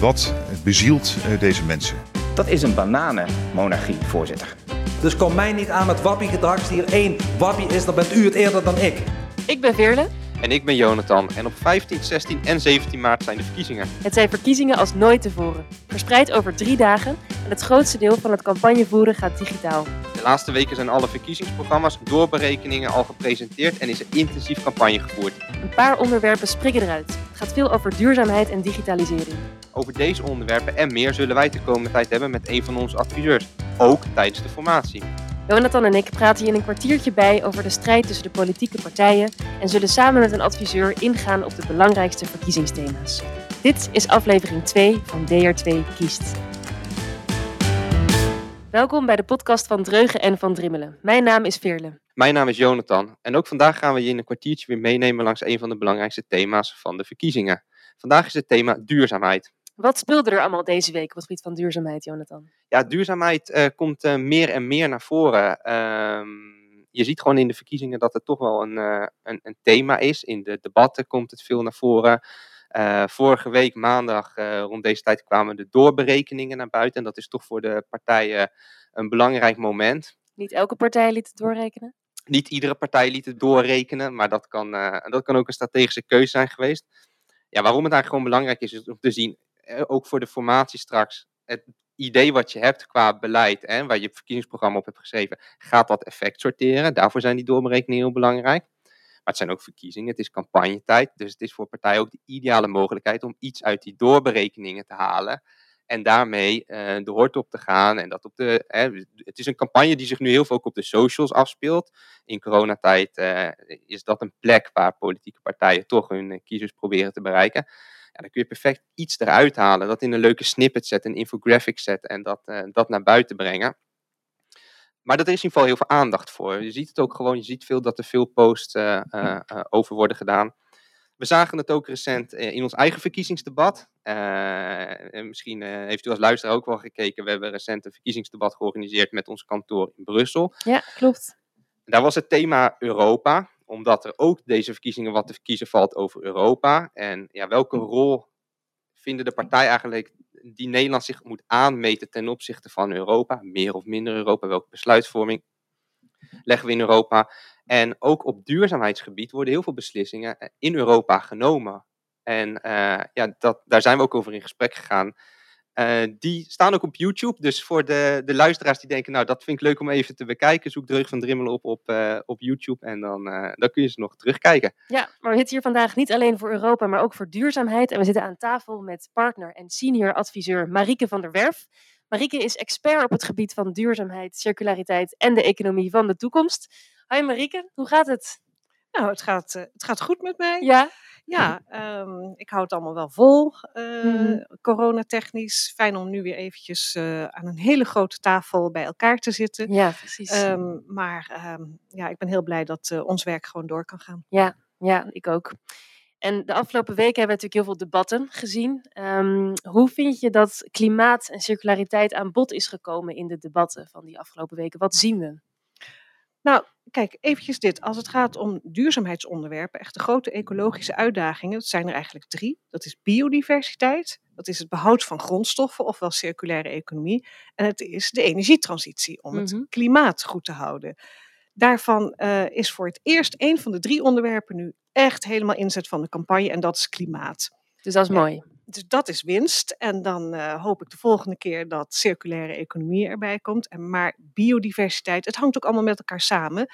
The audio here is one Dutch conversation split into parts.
Wat bezielt eh, deze mensen? Dat is een bananenmonarchie, voorzitter. Dus kom mij niet aan met wappiegedrag. Als hier één wappie is, dan bent u het eerder dan ik. Ik ben Veerle. En ik ben Jonathan. En op 15, 16 en 17 maart zijn de verkiezingen. Het zijn verkiezingen als nooit tevoren. Verspreid over drie dagen en het grootste deel van het campagnevoeren gaat digitaal. De laatste weken zijn alle verkiezingsprogramma's, doorberekeningen al gepresenteerd en is er intensief campagne gevoerd. Een paar onderwerpen springen eruit. Het gaat veel over duurzaamheid en digitalisering. Over deze onderwerpen en meer zullen wij de komende tijd hebben met een van onze adviseurs. Ook tijdens de formatie. Jonathan en ik praten hier in een kwartiertje bij over de strijd tussen de politieke partijen en zullen samen met een adviseur ingaan op de belangrijkste verkiezingsthema's. Dit is aflevering 2 van DR2 Kiest. Welkom bij de podcast van Dreugen en van Drimmelen. Mijn naam is Veerle. Mijn naam is Jonathan en ook vandaag gaan we je in een kwartiertje weer meenemen langs een van de belangrijkste thema's van de verkiezingen. Vandaag is het thema duurzaamheid. Wat speelde er allemaal deze week op het gebied van duurzaamheid, Jonathan? Ja, duurzaamheid uh, komt uh, meer en meer naar voren. Um, je ziet gewoon in de verkiezingen dat het toch wel een, uh, een, een, thema is. In de debatten komt het veel naar voren. vorige week maandag rond deze tijd kwamen de doorberekeningen naar buiten. En dat is toch voor de partijen een belangrijk moment. Niet elke partij liet het doorrekenen? Niet iedere partij liet het doorrekenen, maar dat kan, dat kan ook een strategische keuze zijn geweest. Ja, waarom het eigenlijk gewoon belangrijk is, is om te zien, ook voor de formatie straks, het idee wat je hebt qua beleid, hè, waar je verkiezingsprogramma op hebt geschreven, gaat dat effect sorteren. Daarvoor zijn die doorberekeningen heel belangrijk. Maar het zijn ook verkiezingen, het is campagnetijd, dus het is voor partijen ook de ideale mogelijkheid om iets uit die doorberekeningen te halen. En daarmee uh, de hoort op te gaan. En dat op de, het is een campagne die zich nu heel veel ook op de socials afspeelt. In coronatijd uh, is dat een plek waar politieke partijen toch hun kiezers proberen te bereiken. Ja, dan kun je perfect iets eruit halen. Dat in een leuke snippet zetten, een infographic zetten en dat, dat naar buiten brengen. Maar er is in ieder geval heel veel aandacht voor. Je ziet het ook gewoon, je ziet veel dat er veel posts over worden gedaan. We zagen het ook recent eh, in ons eigen verkiezingsdebat. Uh, misschien heeft u als luisteraar ook wel gekeken. We hebben recent een verkiezingsdebat georganiseerd met ons kantoor in Brussel. Ja, klopt. Daar was het thema Europa, omdat er ook deze verkiezingen wat te verkiezen valt over Europa. En ja, welke rol vinden de partijen eigenlijk die Nederland zich moet aanmeten ten opzichte van Europa? Meer of minder Europa? Welke besluitvorming leggen we in Europa? En ook op duurzaamheidsgebied worden heel veel beslissingen eh, in Europa genomen. En uh, ja, dat, daar zijn we ook over in gesprek gegaan. Uh, die staan ook op YouTube. Dus voor de, de luisteraars die denken, nou dat vind ik leuk om even te bekijken, zoek Dreug van Drimmelen op op, uh, op YouTube en dan, dan kun je ze nog terugkijken. Ja, maar we zitten hier vandaag niet alleen voor Europa, maar ook voor duurzaamheid. En we zitten aan tafel met partner en senior adviseur Marieke van der Werf. Marieke is expert op het gebied van duurzaamheid, circulariteit en de economie van de toekomst. Hoi Marieke, hoe gaat het? Nou, het gaat, uh, het gaat goed met mij. Ja? Ja, um, ik hou het allemaal wel vol, uh, mm. coronatechnisch. Fijn om nu weer eventjes uh, aan een hele grote tafel bij elkaar te zitten. Ja, precies. Um, maar um, ja, ik ben heel blij dat ons werk gewoon door kan gaan. Ja, ja, ik ook. En de afgelopen weken hebben we natuurlijk heel veel debatten gezien. Hoe vind je dat klimaat en circulariteit aan bod is gekomen in de debatten van die afgelopen weken? Wat zien we? Nou, kijk, eventjes dit. Als het gaat om duurzaamheidsonderwerpen, echt de grote ecologische uitdagingen, dat zijn er eigenlijk drie. Dat is biodiversiteit, dat is het behoud van grondstoffen, ofwel circulaire economie, en het is de energietransitie, om het mm -hmm. klimaat goed te houden. Daarvan uh, is voor het eerst een van de drie onderwerpen nu echt helemaal inzet van de campagne, en dat is klimaat. Dus dat is ja. mooi. Dus dat is winst. En dan uh, hoop ik de volgende keer dat circulaire economie erbij komt. En maar biodiversiteit, het hangt ook allemaal met elkaar samen.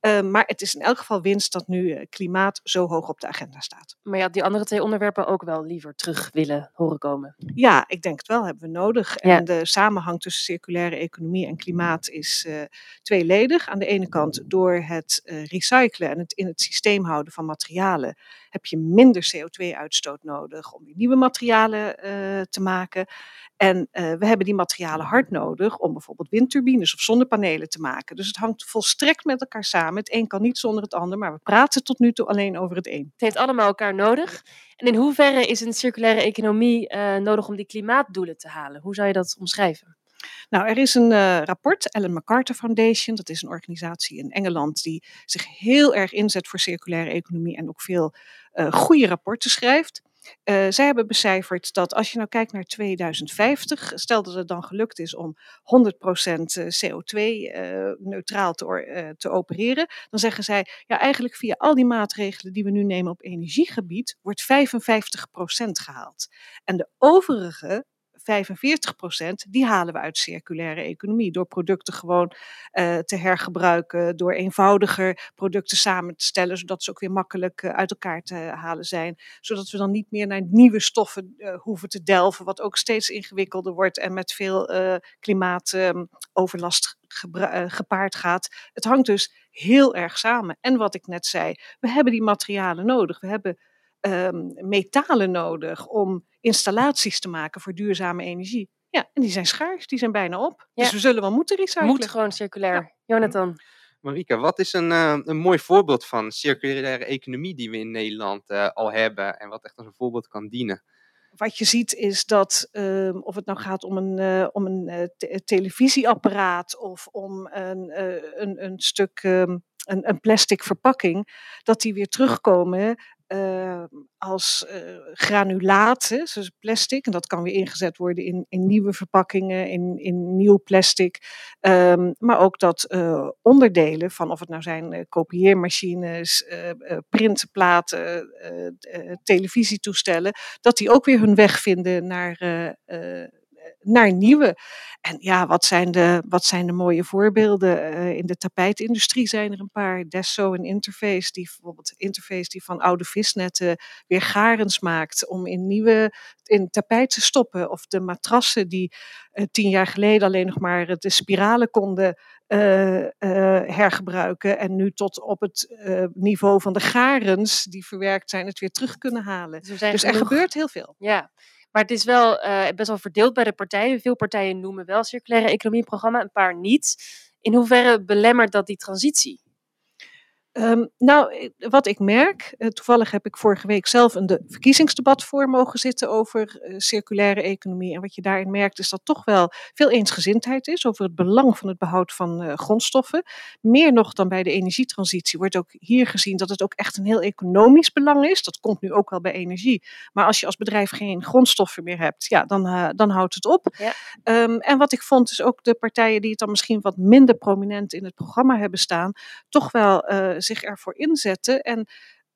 Uh, maar het is in elk geval winst dat nu uh, klimaat zo hoog op de agenda staat. Maar ja, die andere twee onderwerpen ook wel liever terug willen horen komen. Ja, ik denk het wel, hebben we nodig. Ja. En de samenhang tussen circulaire economie en klimaat is uh, tweeledig. Aan de ene kant door het recyclen en het in het systeem houden van materialen heb je minder CO2-uitstoot nodig om weer nieuwe materialen te maken. En uh, we hebben die materialen hard nodig om bijvoorbeeld windturbines of zonnepanelen te maken. Dus het hangt volstrekt met elkaar samen. Het een kan niet zonder het ander, maar we praten tot nu toe alleen over het een. Het heeft allemaal elkaar nodig. En in hoeverre is een circulaire economie uh, nodig om die klimaatdoelen te halen? Hoe zou je dat omschrijven? Nou, er is een uh, rapport, Ellen MacArthur Foundation, dat is een organisatie in Engeland die zich heel erg inzet voor circulaire economie en ook veel goede rapporten schrijft. Uh, zij hebben becijferd dat als je nou kijkt naar 2050, stel dat het dan gelukt is om 100% CO2-neutraal te, te opereren, dan zeggen zij, ja eigenlijk via al die maatregelen die we nu nemen op energiegebied, wordt 55% gehaald. En de overige 45% die halen we uit circulaire economie. Door producten gewoon uh, te hergebruiken, door eenvoudiger producten samen te stellen, zodat ze ook weer makkelijk uh, uit elkaar te halen zijn. Zodat we dan niet meer naar nieuwe stoffen uh, hoeven te delven, wat ook steeds ingewikkelder wordt en met veel klimaatoverlast gepaard gaat. Het hangt dus heel erg samen. En wat ik net zei, we hebben die materialen nodig. We hebben um, metalen nodig om installaties te maken voor duurzame energie. Ja, en die zijn schaars, die zijn bijna op. Ja. Dus we zullen wel moeten recyclen. Moet gewoon circulair. Ja. Jonathan. Marika, wat is een, uh, een mooi voorbeeld van circulaire economie die we in Nederland uh, al hebben en wat echt als een voorbeeld kan dienen? Wat je ziet is dat, uh, of het nou gaat om een, uh, om een te televisieapparaat of om een, een, een stuk um, een, een, plastic verpakking, dat die weer terugkomen uh, als uh, zoals plastic. En dat kan weer ingezet worden in, in nieuwe verpakkingen, in, in nieuw plastic. Um, maar ook dat uh, onderdelen van, of het nou zijn kopieermachines, printplaten, televisietoestellen, dat die ook weer hun weg vinden naar naar nieuwe. En ja, wat zijn de, wat zijn de mooie voorbeelden? Uh, in de tapijtindustrie zijn er een paar. Desso en Interface, die bijvoorbeeld Interface die van oude visnetten weer garens maakt om in nieuwe in tapijt te stoppen. Of de matrassen die uh, tien jaar geleden alleen nog maar de spiralen konden uh, hergebruiken en nu tot op het niveau van de garens die verwerkt zijn, het weer terug kunnen halen. Dus, dus er gebeurt heel veel. Ja, maar het is wel uh, best wel verdeeld bij de partijen. Veel partijen noemen wel circulaire economieprogramma, een paar niet. In hoeverre belemmert dat die transitie? Um, nou, wat ik merk, uh, toevallig heb ik vorige week zelf een de verkiezingsdebat voor mogen zitten over uh, circulaire economie. En wat je daarin merkt is dat toch wel veel eensgezindheid is over het belang van het behoud van uh, grondstoffen. Meer nog dan bij de energietransitie wordt ook hier gezien dat het ook echt een heel economisch belang is. Dat komt nu ook wel bij energie. Maar als je als bedrijf geen grondstoffen meer hebt, ja, dan, dan houdt het op. Ja. Um, en wat ik vond is ook de partijen die het dan misschien wat minder prominent in het programma hebben staan, toch wel zich ervoor inzetten. En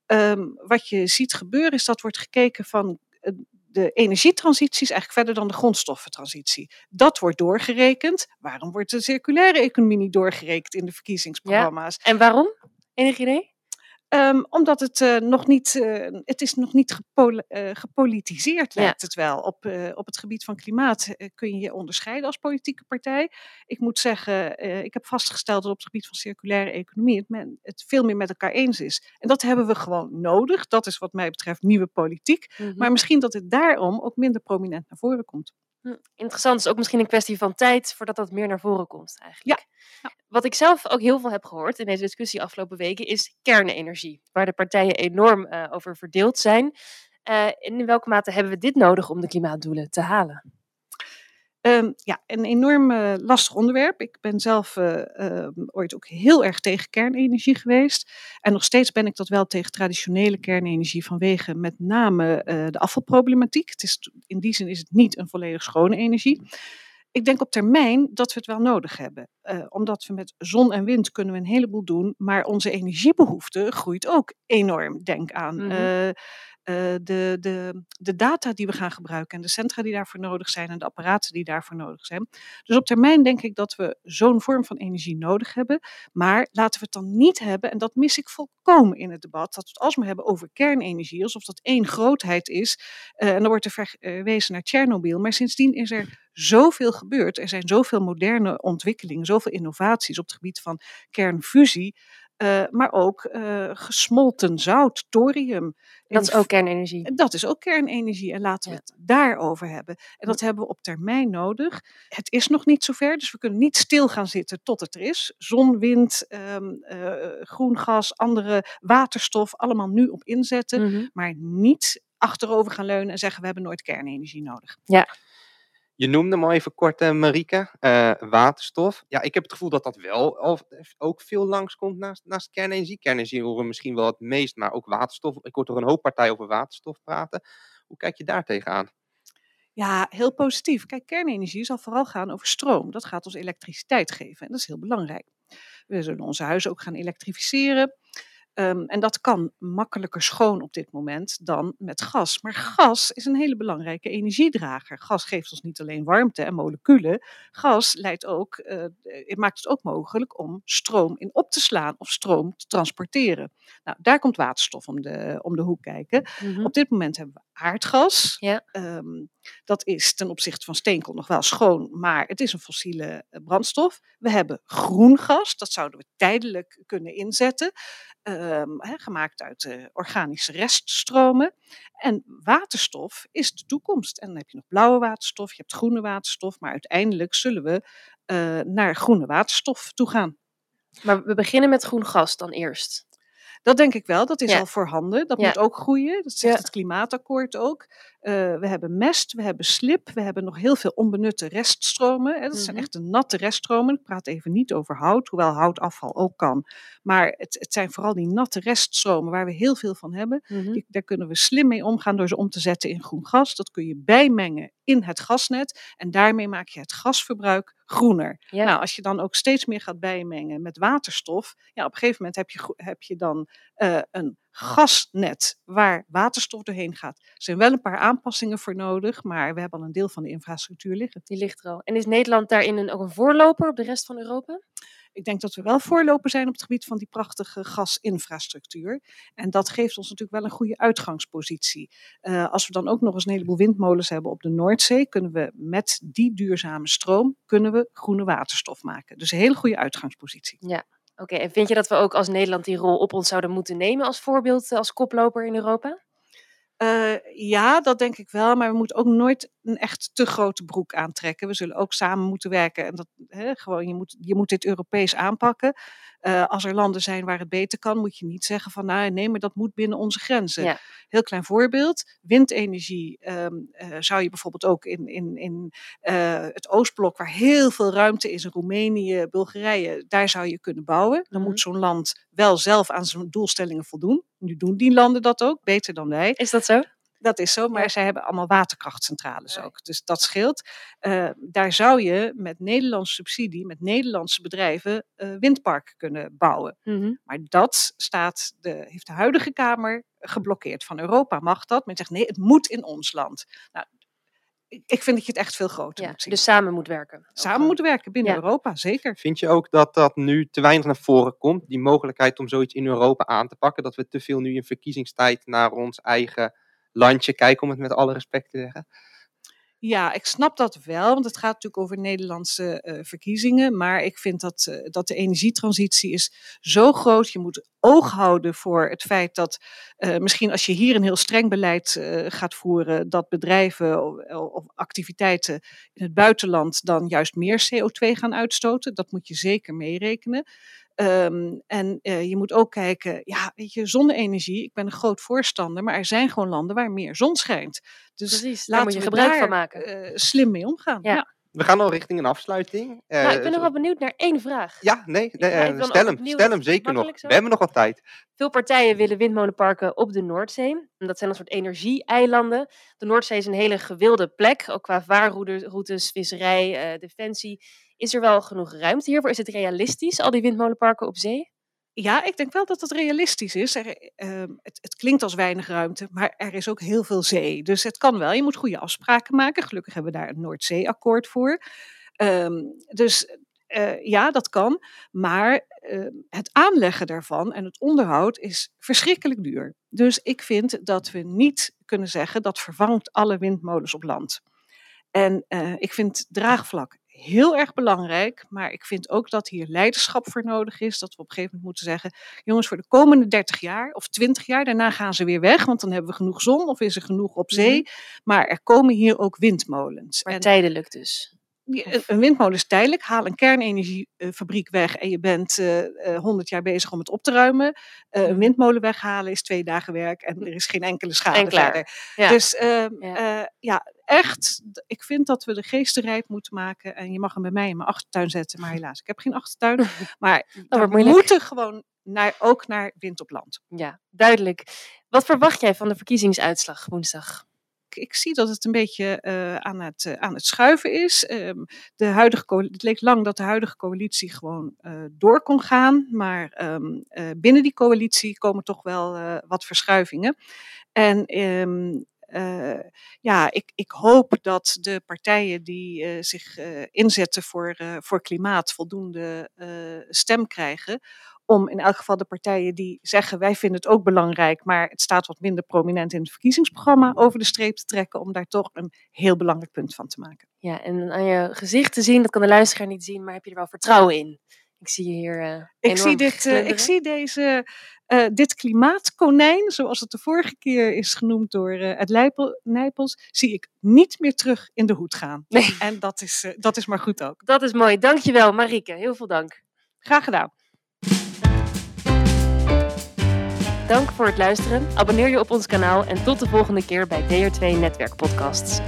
um, wat je ziet gebeuren is dat wordt gekeken van uh, de energietransitie is eigenlijk verder dan de grondstoffentransitie. Dat wordt doorgerekend. Waarom wordt de circulaire economie niet doorgerekend in de verkiezingsprogramma's? Ja. En waarom? Enig idee? Um, omdat het uh, nog niet, uh, het is nog niet gepol uh, gepolitiseerd, lijkt ja. het wel. Op, op het gebied van klimaat kun je je onderscheiden als politieke partij. Ik moet zeggen, ik heb vastgesteld dat op het gebied van circulaire economie het, men, het, veel meer met elkaar eens is. En dat hebben we gewoon nodig. Dat is wat mij betreft nieuwe politiek. Mm -hmm. Maar misschien dat het daarom ook minder prominent naar voren komt. Hm, interessant, is ook misschien een kwestie van tijd voordat dat meer naar voren komt eigenlijk. Ja. ja. Wat ik zelf ook heel veel heb gehoord in deze discussie afgelopen weken is kernenergie, waar de partijen enorm uh, over verdeeld zijn. Uh, in welke mate hebben we dit nodig om de klimaatdoelen te halen? Um, ja, een enorm uh, lastig onderwerp. Ik ben zelf uh, uh, ooit ook heel erg tegen kernenergie geweest. En nog steeds ben ik dat wel tegen traditionele kernenergie vanwege met name de afvalproblematiek. Het is, in die zin is het niet een volledig schone energie. Ik denk op termijn dat we het wel nodig hebben. omdat we met zon en wind kunnen we een heleboel doen. Maar onze energiebehoefte groeit ook enorm. Denk aan mm -hmm uh, de, de, de data die we gaan gebruiken en de centra die daarvoor nodig zijn en de apparaten die daarvoor nodig zijn. Dus op termijn denk ik dat we zo'n vorm van energie nodig hebben. Maar laten we het dan niet hebben, en dat mis ik volkomen in het debat, dat we het alsmaar hebben over kernenergie, alsof dat één grootheid is. Uh, en dan wordt er verwezen naar Tsjernobyl. Maar sindsdien is er zoveel gebeurd. Er zijn zoveel moderne ontwikkelingen, zoveel innovaties op het gebied van kernfusie. Uh, maar ook uh, gesmolten zout, thorium. Dat is ook kernenergie. Dat is ook kernenergie. En laten we ja. het daarover hebben. En dat hebben we op termijn nodig. Het is nog niet zover, dus we kunnen niet stil gaan zitten tot het er is. Zon, wind, um, uh, groen gas, andere waterstof, allemaal nu op inzetten. Mm -hmm. Maar niet achterover gaan leunen en zeggen we hebben nooit kernenergie nodig. Ja. Je noemde al even kort, uh, Marike, uh, waterstof. Ja, ik heb het gevoel dat dat wel al, ook veel langskomt naast, naast kernenergie. Kernenergie horen we misschien wel het meest, maar ook waterstof. Ik hoor toch een hoop partijen over waterstof praten. Hoe kijk je daar tegenaan? Ja, heel positief. Kijk, kernenergie zal vooral gaan over stroom. Dat gaat ons elektriciteit geven en dat is heel belangrijk. We zullen onze huizen ook gaan elektrificeren. Ehm, en dat kan makkelijker schoon op dit moment dan met gas. Maar gas is een hele belangrijke energiedrager. Gas geeft ons niet alleen warmte en moleculen. Gas leidt ook, uh, het maakt het ook mogelijk om stroom in op te slaan of stroom te transporteren. Nou, daar komt waterstof om de, om de hoek kijken. Mhm. Op dit moment hebben we aardgas. Ja. Ehm, dat is ten opzichte van steenkool nog wel schoon, maar het is een fossiele eh, brandstof. We hebben groen gas, dat zouden we tijdelijk kunnen inzetten, ehm, gemaakt uit eh, organische reststromen. En waterstof is de toekomst. En dan heb je nog blauwe waterstof, je hebt groene waterstof, maar uiteindelijk zullen we eh, naar groene waterstof toe gaan. Maar we beginnen met groen gas dan eerst. Dat denk ik wel, dat is al voorhanden. Dat moet ook groeien. Dat zegt het klimaatakkoord ook. Eh, we hebben mest, we hebben slip, we hebben nog heel veel onbenutte reststromen. Hè. Dat zijn Mhm. echt de natte reststromen. Ik praat even niet over hout, hoewel houtafval ook kan. Maar het, het zijn vooral die natte reststromen waar we heel veel van hebben. Mhm. Die, daar kunnen we slim mee omgaan door ze om te zetten in groen gas. Dat kun je bijmengen in het gasnet. En daarmee maak je het gasverbruik groener. Ja. Nou, als je dan ook steeds meer gaat bijmengen met waterstof, ja, op een gegeven moment heb je, heb je dan eh, een gasnet waar waterstof doorheen gaat. Er zijn wel een paar aanpassingen voor nodig, maar we hebben al een deel van de infrastructuur liggen. Die ligt er al. En is Nederland daarin een, ook een voorloper op de rest van Europa? Ik denk dat we wel voorloper zijn op het gebied van die prachtige gasinfrastructuur. En dat geeft ons natuurlijk wel een goede uitgangspositie. Eh, als we dan ook nog eens een heleboel windmolens hebben op de Noordzee, kunnen we met die duurzame stroom kunnen we groene waterstof maken. Dus een hele goede uitgangspositie. Oké, en vind je dat we ook als Nederland die rol op ons zouden moeten nemen als voorbeeld, eh, als koploper in Europa? Eh, ja, dat denk ik wel, maar we moeten ook nooit een echt te grote broek aantrekken. We zullen ook samen moeten werken en dat, hè, gewoon, je, moet, je moet dit Europees aanpakken. Eh, als er landen zijn waar het beter kan, moet je niet zeggen van nou, nee, maar dat moet binnen onze grenzen. Ja. Heel klein voorbeeld, windenergie ehm, eh, zou je bijvoorbeeld ook in, in, in eh, het Oostblok, waar heel veel ruimte is, in Roemenië, Bulgarije, daar zou je kunnen bouwen. Dan Mhm. moet zo'n land wel zelf aan zijn doelstellingen voldoen. Nu doen die landen dat ook, beter dan wij. Is dat zo? Dat is zo, maar Ja. zij hebben allemaal waterkrachtcentrales Ja. ook. Dus dat scheelt. Eh, daar zou je met Nederlandse subsidie, met Nederlandse bedrijven, eh windparken kunnen bouwen. Mhm. Maar dat staat de, heeft de huidige Kamer geblokkeerd. Van Europa mag dat. Men zegt nee, het moet in ons land. Nou, ik, vind dat je het echt veel groter Ja, moet zien. dus samen moet werken. Samen moeten werken binnen Ja. Europa, zeker. Vind je ook dat dat nu te weinig naar voren komt, die mogelijkheid om zoiets in Europa aan te pakken? Dat we te veel nu in verkiezingstijd naar ons eigen landje kijken, om het met alle respect te zeggen? Ja, ik snap dat wel, want het gaat natuurlijk over Nederlandse eh, verkiezingen. Maar ik vind dat, eh, dat de energietransitie is zo groot. Je moet oog houden voor het feit dat eh, misschien als je hier een heel streng beleid gaat voeren, dat bedrijven of activiteiten in het buitenland dan juist meer CO2 gaan uitstoten. Dat moet je zeker meerekenen. Ehm, en eh, je moet ook kijken, ja, weet je, zonne-energie, ik ben een groot voorstander, maar er zijn gewoon landen waar meer zon schijnt. Dus Precies, daar moet je we gebruik daar, van maken. eh, slim mee omgaan. Ja. Ja. We gaan al richting een afsluiting. Eh, nou, ik ben nog wel benieuwd naar één vraag. Ja, nee, eh, stel hem, stel hem zeker nog. zo. We hebben nog wat tijd. Veel partijen willen windmolenparken op de Noordzee. Dat zijn een soort energie-eilanden. De Noordzee is een hele gewilde plek, ook qua vaarroutes, visserij, eh, defensie. Is er wel genoeg ruimte hiervoor? Is het realistisch, al die windmolenparken op zee? Ja, ik denk wel dat het realistisch is. Ehm, het, het klinkt als weinig ruimte, maar er is ook heel veel zee. Dus het kan wel. Je moet goede afspraken maken. Gelukkig hebben we daar een Noordzeeakkoord voor. Ehm, dus eh, ja, dat kan. Maar ehm, het aanleggen daarvan en het onderhoud is verschrikkelijk duur. Dus ik vind dat we niet kunnen zeggen dat vervangt alle windmolens op land. En eh, ik vind draagvlak heel erg belangrijk, maar ik vind ook dat hier leiderschap voor nodig is. Dat we op een gegeven moment moeten zeggen, jongens, voor de komende 30 jaar of 20 jaar, daarna gaan ze weer weg, want dan hebben we genoeg zon of is er genoeg op zee. Maar er komen hier ook windmolens. Maar En tijdelijk dus. Een- windmolen is tijdelijk. Haal een kernenergiefabriek weg en je bent eh, eh, 100 jaar bezig om het op te ruimen. Eh, een Mhm. windmolen weghalen is twee dagen werk en er is geen enkele schade En klaar. verder. Ja. Dus ehm, Ja. eh, ja, echt, ik vind dat we de geesten rijp moeten maken. En je mag hem bij mij in mijn achtertuin zetten, maar helaas, ik heb geen achtertuin. Maar we moeten gewoon naar, ook naar wind op land. Ja, duidelijk. Wat verwacht jij van de verkiezingsuitslag woensdag? Ik, zie dat het een beetje uh, aan, het, uh, aan het schuiven is. Um, de huidige het leek lang dat de huidige coalitie gewoon uh, door kon gaan. Maar um, binnen die coalitie komen toch wel wat verschuivingen. En uh, ja, ik, ik, hoop dat de partijen die zich inzetten voor, voor klimaat voldoende stem krijgen. Om in elk geval de partijen die zeggen wij vinden het ook belangrijk, maar het staat wat minder prominent in het verkiezingsprogramma over de streep te trekken. Om daar toch een heel belangrijk punt van te maken. Ja, en aan je gezicht te zien, dat kan de luisteraar niet zien, maar heb je er wel vertrouwen in? Ik zie je hier. ik, zie dit, ik zie deze uh, dit klimaatkonijn, zoals het de vorige keer is genoemd door het Nijpel, Nijpels, zie ik niet meer terug in de hoed gaan. Nee. En dat is, dat is maar goed ook. Dat is mooi. Dankjewel, Marike. Heel veel dank. Graag gedaan. Dank voor het luisteren. Abonneer je op ons kanaal en tot de volgende keer bij DR2 Netwerk Podcasts.